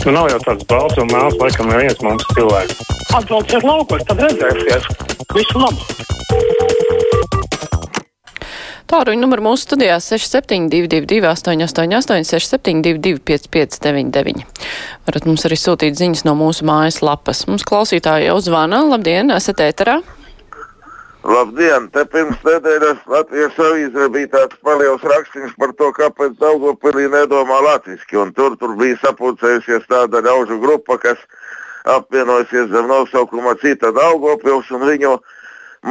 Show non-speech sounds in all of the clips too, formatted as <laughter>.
Nu, nav jau tāds balts un melns, laikam, neviens mums cilvēks. Atbrauciet laukos, tad redzēsiet. Visu labu! Tāruņa numuru mūsu studijā 6722, 888, 672, 559, varat mums arī sūtīt ziņas no mūsu mājas lapas. Mums klausītāji jau zvana. Labdien, esat ēterā! Labdien! Te pirms nedēļas Latvijas avīzē bija tāds paliels rakstīns par to, kāpēc Daugopilī nedomā latviski. Un tur, tur bija sapulcējusies tāda ļaužu grupa, kas apvienojusies zem nosaukuma cita Daugopils un viņu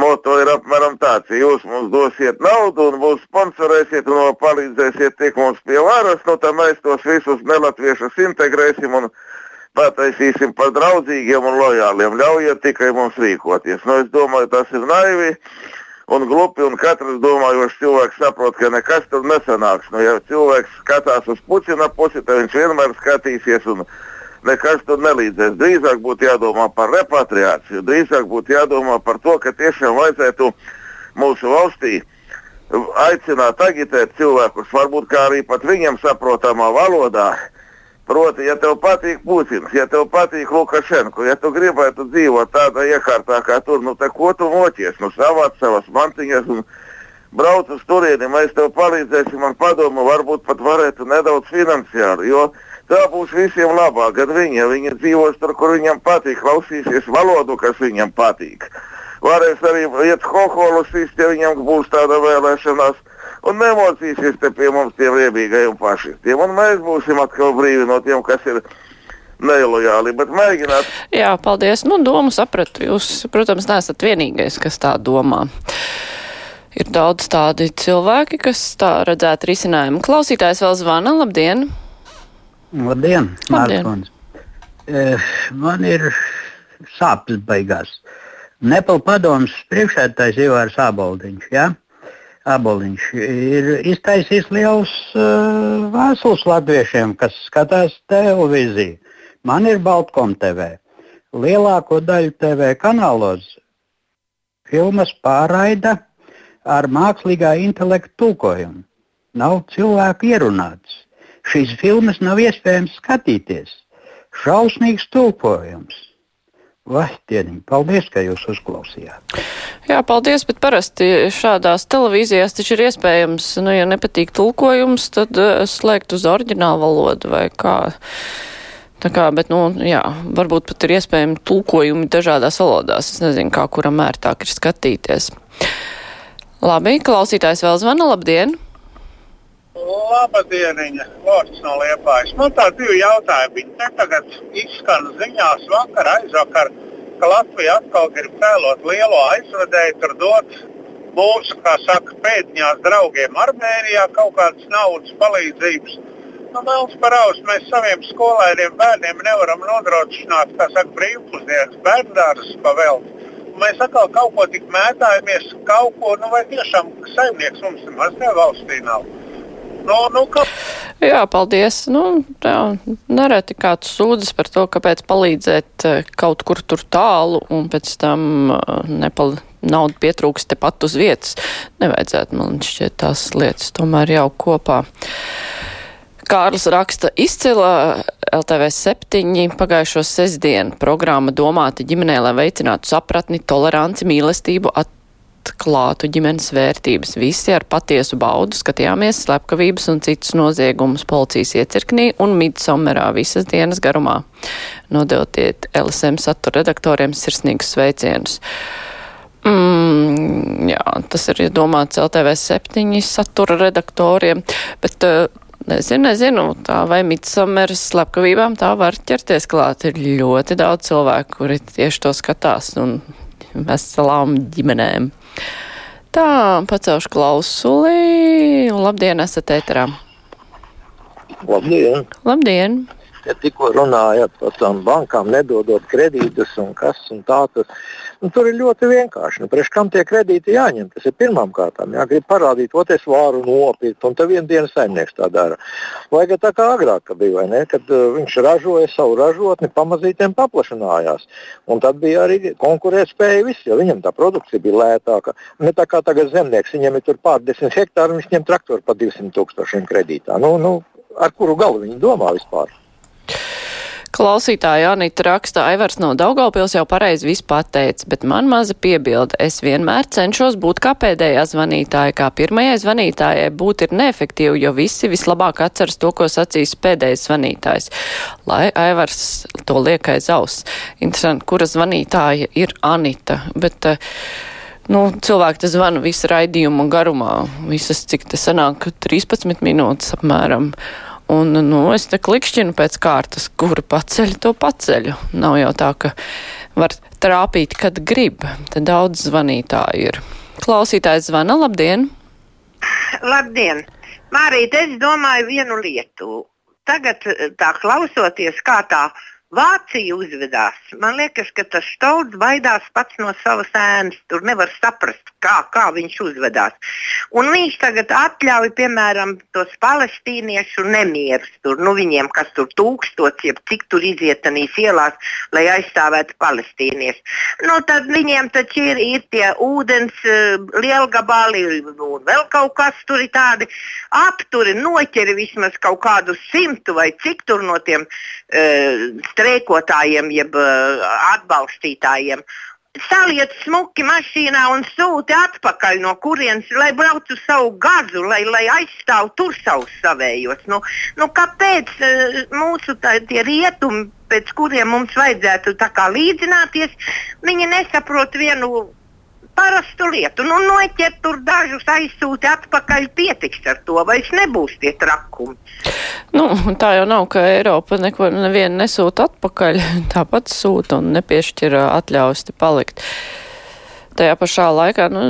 moto ir apmēram tāds, ja jūs mums dosiet naudu un mūs sponsorēsiet un palīdzēsiet tiek mums pie varas, nu tad mēs tos visus nelatviešus integrēsim un pataisīsim par draudzīgiem un lojāliem. Ļaujiet tikai mums rīkoties. Nu, es domāju, tas ir naivi un glupi, un katrs domājošs cilvēks saprot, ka nekas tur nesanāks. Nu, ja cilvēks skatās uz puķina pusi, tad viņš vienmēr skatīsies un nekas tur nelīdzēs. Drīzāk būtu jādomā par repatriāciju, drīzāk būtu jādomā par to, ka tiešām vajadzētu mūsu valstī aicināt, agitēt cilvēkus, varbūt kā arī pat viņiem saprotamā valodā. Proti, ja tev patīk Putins, ja tev patīk Lukašenko, ja tu gribētu dzīvot tādā iekārtā kā tur, nu, ko tu mocies, nu, savāc savas mantiņas un brauc uz turieni, mēs tev palīdzēsim ar padomu, varbūt pat varētu nedaudz finansiāli, jo Tā būs visiem labāk, gan viņa. Viņa dzīvos tur, kur viņam patīk, klausīsies valodu, kas viņam patīk. Varēs arī iet hoholus, ja viņam būs tāda vēlēšanās. Un nemocīsies te pie mums tiem riebīgajiem fašistiem. Un mēs būsim atkal brīvi no tiem, kas ir nelojāli, bet mēģināt. Jā, paldies. Nu, domu sapratu. Jūs, protams, neesat vienīgais, kas tā domā. Ir daudz tādi cilvēki, kas tā redzētu risinājumu. Klausītājs vēl zvana. Labdien! Labdien, Mārtiņ! E, man ir sāpes beigās. Nepal padomus priekšētājs Ivārs Āboldiņš. Ja? Aboliņš ir iztaisījis liels uh, vēstules latviešiem, kas skatās televīziju. Man ir Baltkom TV. Lielāko daļu TV kanālos filmas pārraida ar mākslīgā intelekta tulkojumu. Nav cilvēku ierunāts šīs filmas nav iespējams skatīties. Šausmīgs tulkojums. Vai dieniņ, paldies, ka jūs uzklausījāt. Jā, paldies, bet parasti šādās televīzijās taču ir iespējams, nu, ja nepatīk tulkojums, tad uh, slēgt uz oriģinālu valodu vai kā. Tā kā, bet, nu, jā, varbūt pat ir iespējami tulkojumi dažādās valodās. Es nezinu, kā kuram ērtāk ir skatīties. Labi, klausītājs vēl zvana, labdien! Labdieniņa, Lords no Liepājas. Man tā divi jautājumi. Viņi te tagad izskan ziņās vakar, aizvakar, ka Latvija atkal grib cēlot lielo aizvedēju, tur dot mūsu, kā saka, pēdņās draugiem Armēnijā kaut kādas naudas palīdzības. Nu, Melns paraus, mēs saviem skolēniem bērniem nevaram nodrošināt, kā saka, brīvpusdienas bērndārus pavēlt. Mēs atkal kaut ko tik mētājamies, kaut ko, nu vai tiešām saimnieks mums nemaz ne valstī nav. Nu, nu, ka... Jā, paldies. Nu, jā, nereti kāds sūdzas par to, kāpēc palīdzēt eh, kaut kur tur tālu un pēc tam eh, nepal naudu pietrūkst tepat uz vietas. Nevajadzētu, man šķiet, tās lietas tomēr jau kopā. Kārlis raksta izcila LTV 7 pagājušo sestdienu programma domāta ģimenē, lai veicinātu sapratni, toleranci, mīlestību, at atklātu ģimenes vērtības. Visi ar patiesu baudu skatījāmies slepkavības un citus noziegumus policijas iecirknī un midsomerā visas dienas garumā. Nodotiet LSM satura redaktoriem sirsnīgus sveicienus. Mm, jā, tas ir domāts LTV septiņi satura redaktoriem, bet uh, Nezinu, nezinu, tā vai midsomeras slepkavībām tā var ķerties klāt. Ir ļoti daudz cilvēku, kuri tieši to skatās un veselām ģimenēm. Tā, pacelšu klausuli. Labdien, esat ēterā. Labdien! Labdien! Ja tikko runājāt par tām bankām, nedodot kredītus un kas un tā, tas Nu, tur ir ļoti vienkārši. Nu, Priekš kam tie kredīti jāņem? Tas ir pirmām kārtām. Jā, grib parādīt, ko es varu nopirkt, un tad vienu dienu saimnieks tā dara. Vai tā kā agrāk bija, ne, kad uh, viņš ražoja savu ražotni, pamazītiem paplašinājās. Un tad bija arī konkurētspēja viss, jo viņam tā produkcija bija lētāka. Ne tā kā tagad zemnieks, viņam ir tur pārdesmit hektāri, viņš ņem traktoru par 200 tūkstošiem kredītā. Nu, nu, ar kuru galu viņi domā vispār? Klausītāja Anita raksta, Aivars no Daugaupils jau pareizi visu pateica, bet man maza piebilda. Es vienmēr cenšos būt kā pēdējā zvanītāja, kā pirmajai zvanītājai būt ir neefektīvi, jo visi vislabāk atceras to, ko sacīs pēdējais zvanītājs. Lai Aivars to liek aiz auss. Interesanti, kura zvanītāja ir Anita, bet. Nu, cilvēki zvana visu raidījumu garumā, visas, cik te sanāk, 13 minūtes apmēram. Un, nu, es te klikšķinu pēc kārtas, kuru paceļu, to paceļu. Nav jau tā, ka var trāpīt, kad grib. Te daudz zvanītāju ir. Klausītājs zvana, labdien! Labdien! Mārīt, es domāju vienu lietu. Tagad tā klausoties, kā tā Vācija uzvedās. Man liekas, ka tas stūris baidās pats no savas ēnas. Tur nevar saprast, kā, kā viņš uzvedās. Un viņš tagad atļauj, piemēram, tos palestīniešu nemierus. Tur, nu, viņiem, kas tur tūkstots, jeb cik tur iziet tanīs ielās, lai aizstāvētu palestīniešus. Nu, tad viņiem taču ir, ir tie ūdens uh, lielgabali un vēl kaut kas tur ir tādi apturi, noķeri vismaz kaut kādu simtu vai cik tur no tiem. Uh, streikotājiem, jeb uh, atbalstītājiem. Saliet smuki mašīnā un sūti atpakaļ no kurienes, lai braucu savu gazu, lai, lai aizstāvu tur savus savējos. Nu, nu, kāpēc uh, mūsu tā, rietumi, pēc kuriem mums vajadzētu līdzināties, viņi nesaprot vienu parastu lietu. Nu, noķert tur dažus aizsūti atpakaļ, pietiks ar to, vai es nebūs tie trakumi. Nu, tā jau nav, ka Eiropa neko nevienu nesūta atpakaļ, <laughs> tāpat sūta un nepiešķir atļaus te palikt. Tajā pašā laikā, nu,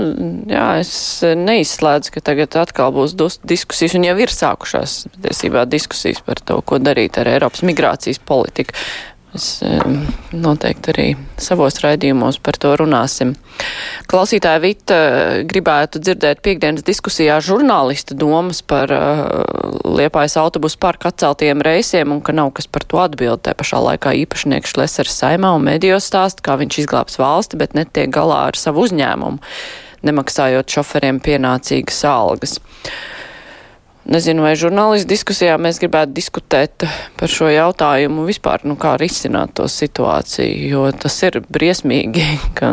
jā, es neizslēdzu, ka tagad atkal būs diskusijas, un jau ir sākušās, tiesībā, diskusijas par to, ko darīt ar Eiropas migrācijas politiku. Mēs noteikti arī savos raidījumos par to runāsim. Klausītāja Vita gribētu dzirdēt piekdienas diskusijā žurnālista domas par uh, Liepājas autobusu parku atceltiem reisiem un ka nav kas par to atbild. Tā pašā laikā īpašnieks Šlesers saimā un medijos stāsta, kā viņš izglābs valsti, bet netiek galā ar savu uzņēmumu, nemaksājot šoferiem pienācīgas algas. Nezinu, vai žurnālistu diskusijā mēs gribētu diskutēt par šo jautājumu vispār, nu kā risināt to situāciju, jo tas ir briesmīgi, <laughs> ka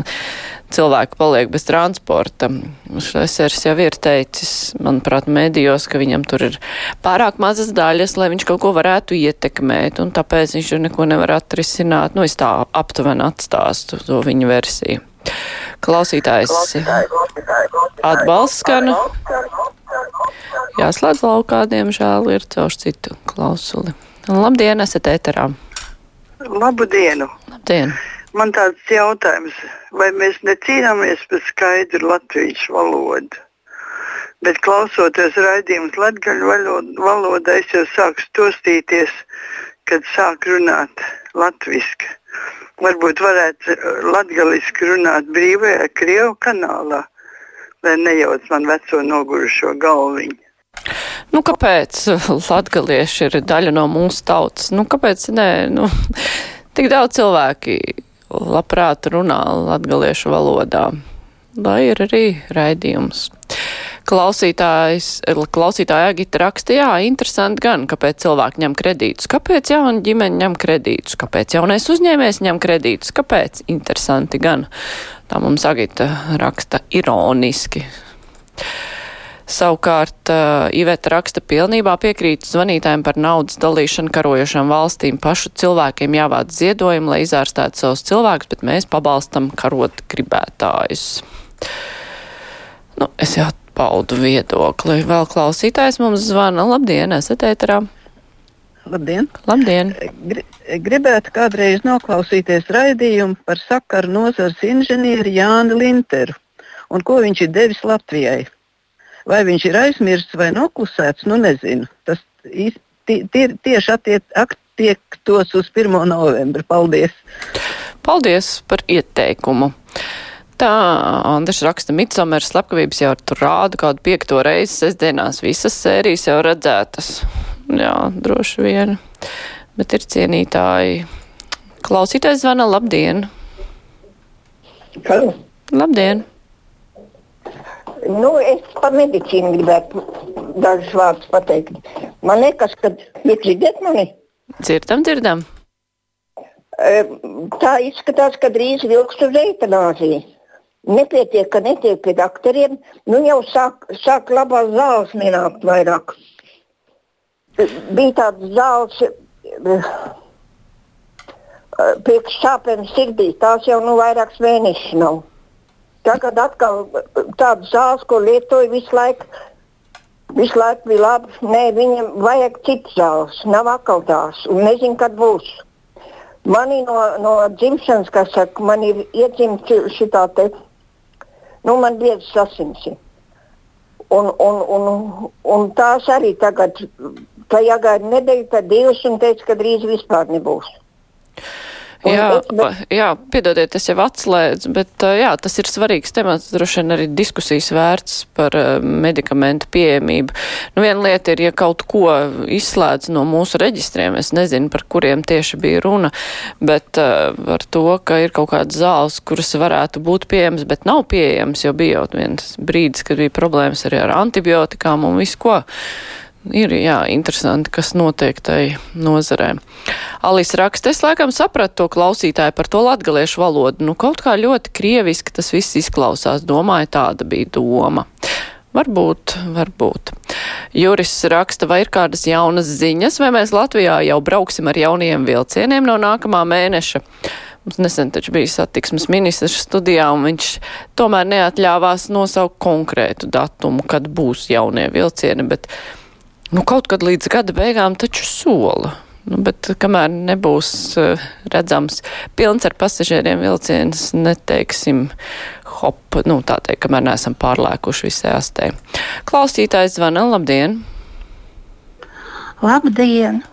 cilvēki paliek bez transporta. Šesers jau ir teicis, manuprāt, medijos, ka viņam tur ir pārāk mazas daļas, lai viņš kaut ko varētu ietekmēt, un tāpēc viņš jau neko nevar atrisināt. Nu, es tā aptuveni atstāstu to viņa versiju. Klausītājs atbalsts skanu. Jāslēdz laukā, diemžēl, ir caur citu klausuli. Labdien, esat ēterā. Labu dienu. Labdien. Man tāds jautājums, vai mēs necīnāmies par skaidru latviešu valodu? Bet klausoties raidījumus latgaļu valodā, es jau sāku stostīties, kad sāk runāt latviski. Varbūt varētu latgaliski runāt brīvajā Krievu kanālā, lai nejauc man veco nogurušo galviņu. Nu, kāpēc <laughs> latgalieši ir daļa no mūsu tautas? Nu, kāpēc nē? Nu, <laughs> tik daudz cilvēki labprāt runā latgaliešu valodā, lai ir arī raidījums. Klausītājs, klausītāja Agita raksta, jā, interesanti gan, kāpēc cilvēki ņem kredītus, kāpēc jauna ģimene ņem kredītus, kāpēc jaunais uzņēmējs ņem kredītus, kāpēc interesanti gan. Tā mums Agita raksta ironiski. Savukārt uh, Iveta raksta pilnībā piekrīt zvanītājiem par naudas dalīšanu karojošām valstīm. Pašu cilvēkiem jāvāc ziedojumi, lai izārstētu savus cilvēkus, bet mēs pabalstam karot gribētājus. Nu, es jau paudu viedokli. Vēl klausītājs mums zvana. Labdien, esat ēterā. Labdien! Labdien. Gribētu kādreiz noklausīties raidījumu par sakaru nozars inženieri Jāni Linteru un ko viņš ir devis Latvijai. Vai viņš ir aizmirsts vai noklusēts, nu nezinu. Tas tie, tie, tieši attiek, attiektos uz 1. novembri. Paldies! Paldies par ieteikumu! Tā Andris raksta, Midsomers slepkavības jau tur rāda kādu piekto reizi sestdienās. Visas sērijas jau redzētas. Jā, droši vien. Bet ir cienītāji. Klausītājs zvana, labdien! Halo. Labdien! Nu, es par medicīnu gribētu dažus vārdus pateikt. Man liekas, ka jūs dzirdat mani? Dzirdam, dzirdam. E, Tā izskatās, ka drīz vilks uz eitanāziju. Nepietiek, ka netiek pie doktoriem. Nu jau sāk, sāk labās zāles nenākt vairāk. Bija tāds zāles priekšsāpēm sirdī. Tās jau nu vairākus mēnešus nav. Tagad atkal tādas zāles, ko lietoju visu laiku. Visu laiku bija labi. Nē, viņam vajag citas zāles. Nav atkal tās. Nezinu, kad būs. Manī no, no dzimšanas, kas saka, man ir iedzimta šī tā nu, man biezas asins. ir. Un, un, un, un tās arī tagad, tā jāgaida nedēļa, tad divas, un teica, ka drīz vispār nebūs. Un Jā, es- bet- jā, piedodiet, es jau atslēdzu, bet jā, tas ir svarīgs temats, droši vien arī diskusijas vērts par medikamentu pieejamību. Nu, viena lieta ir, ja kaut ko izslēdz no mūsu reģistriem, es nezinu, par kuriem tieši bija runa, bet uh, par to, ka ir kaut kādas zāles, kuras varētu būt pieejamas, bet nav pieejamas, jo bija jau viens brīdis, kad bija problēmas arī ar antibiotikām un visu ko. Ir, jā, interesanti, kas notiek tai nozarē. Alis raksta, es laikam sapratu to klausītāju par to latgaliešu valodu. Nu, kaut kā ļoti krieviski tas viss izklausās. Domāju, tāda bija doma. Varbūt, varbūt. Juris raksta, vai ir kādas jaunas ziņas, vai mēs Latvijā jau brauksim ar jauniem vilcieniem no nākamā mēneša. Mums nesen taču bija satiksmes ministrs studijā, un viņš tomēr neatļāvās nosaukt konkrētu datumu, kad būs jaunie vilcieni, bet nu, kaut kad līdz gada beigām taču sola. Nu, bet kamēr nebūs uh, redzams pilns ar pasažieriem vilciens, neteiksim hop, nu tā teikt, kamēr neesam pārlēkuši visai astē. Klausītājs zvana, labdien! Labdien!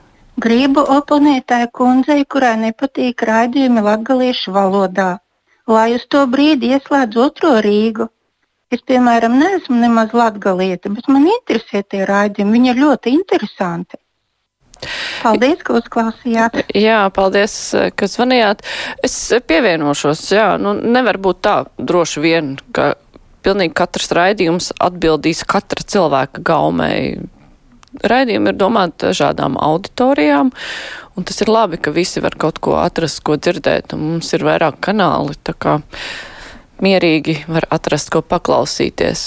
Gribu oponēt tai kundzei, kurai nepatīk raidījumi latgaliešu valodā, lai uz to brīdi ieslēdz otro Rīgu. Es, piemēram, neesmu nemaz latgalieta, bet man interesē tie raidījumi. Viņi ir ļoti interesanti. Paldies, ka uzklausījāt. Jā, paldies, ka zvanījāt. Es pievienošos, jā, nu nevar būt tā droši vien, ka pilnīgi katrs raidījums atbildīs katra cilvēka gaumei. Raidījumi ir domāti dažādām auditorijām, un tas ir labi, ka visi var kaut ko atrast, ko dzirdēt, un mums ir vairāk kanāli, mierīgi var atrast, ko paklausīties.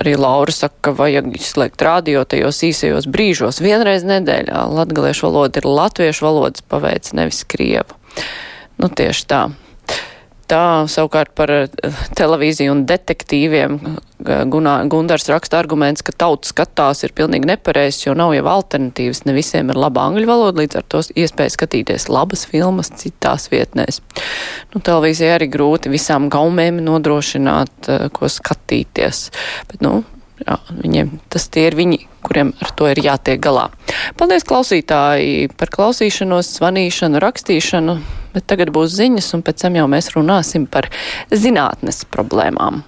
Arī Laura saka, ka vajag izslēgt radio tajos īsajos brīžos. Vienreiz nedēļā latgaliešu valoda ir latviešu valodas paveic, nevis krievu. Nu, tieši tā. Tā savukārt par eh, televīziju un detektīviem Gunā, Gundars raksta arguments, ka tautas skatās ir pilnīgi nepareizs, jo nav jau alternatīvas. Ne visiem ir laba angļu valoda, līdz ar to iespēja skatīties labas filmas citās vietnēs. Nu, televīzija arī grūti visām gaumēm nodrošināt, eh, ko skatīties. Bet, nu, jā, viņiem tas tie ir viņi, kuriem ar to ir jātiek galā. Paldies klausītāji par klausīšanos, zvanīšanu, rakstīšanu, bet tagad būs ziņas, un pēc tam jau mēs runāsim par zinātnes problēmām.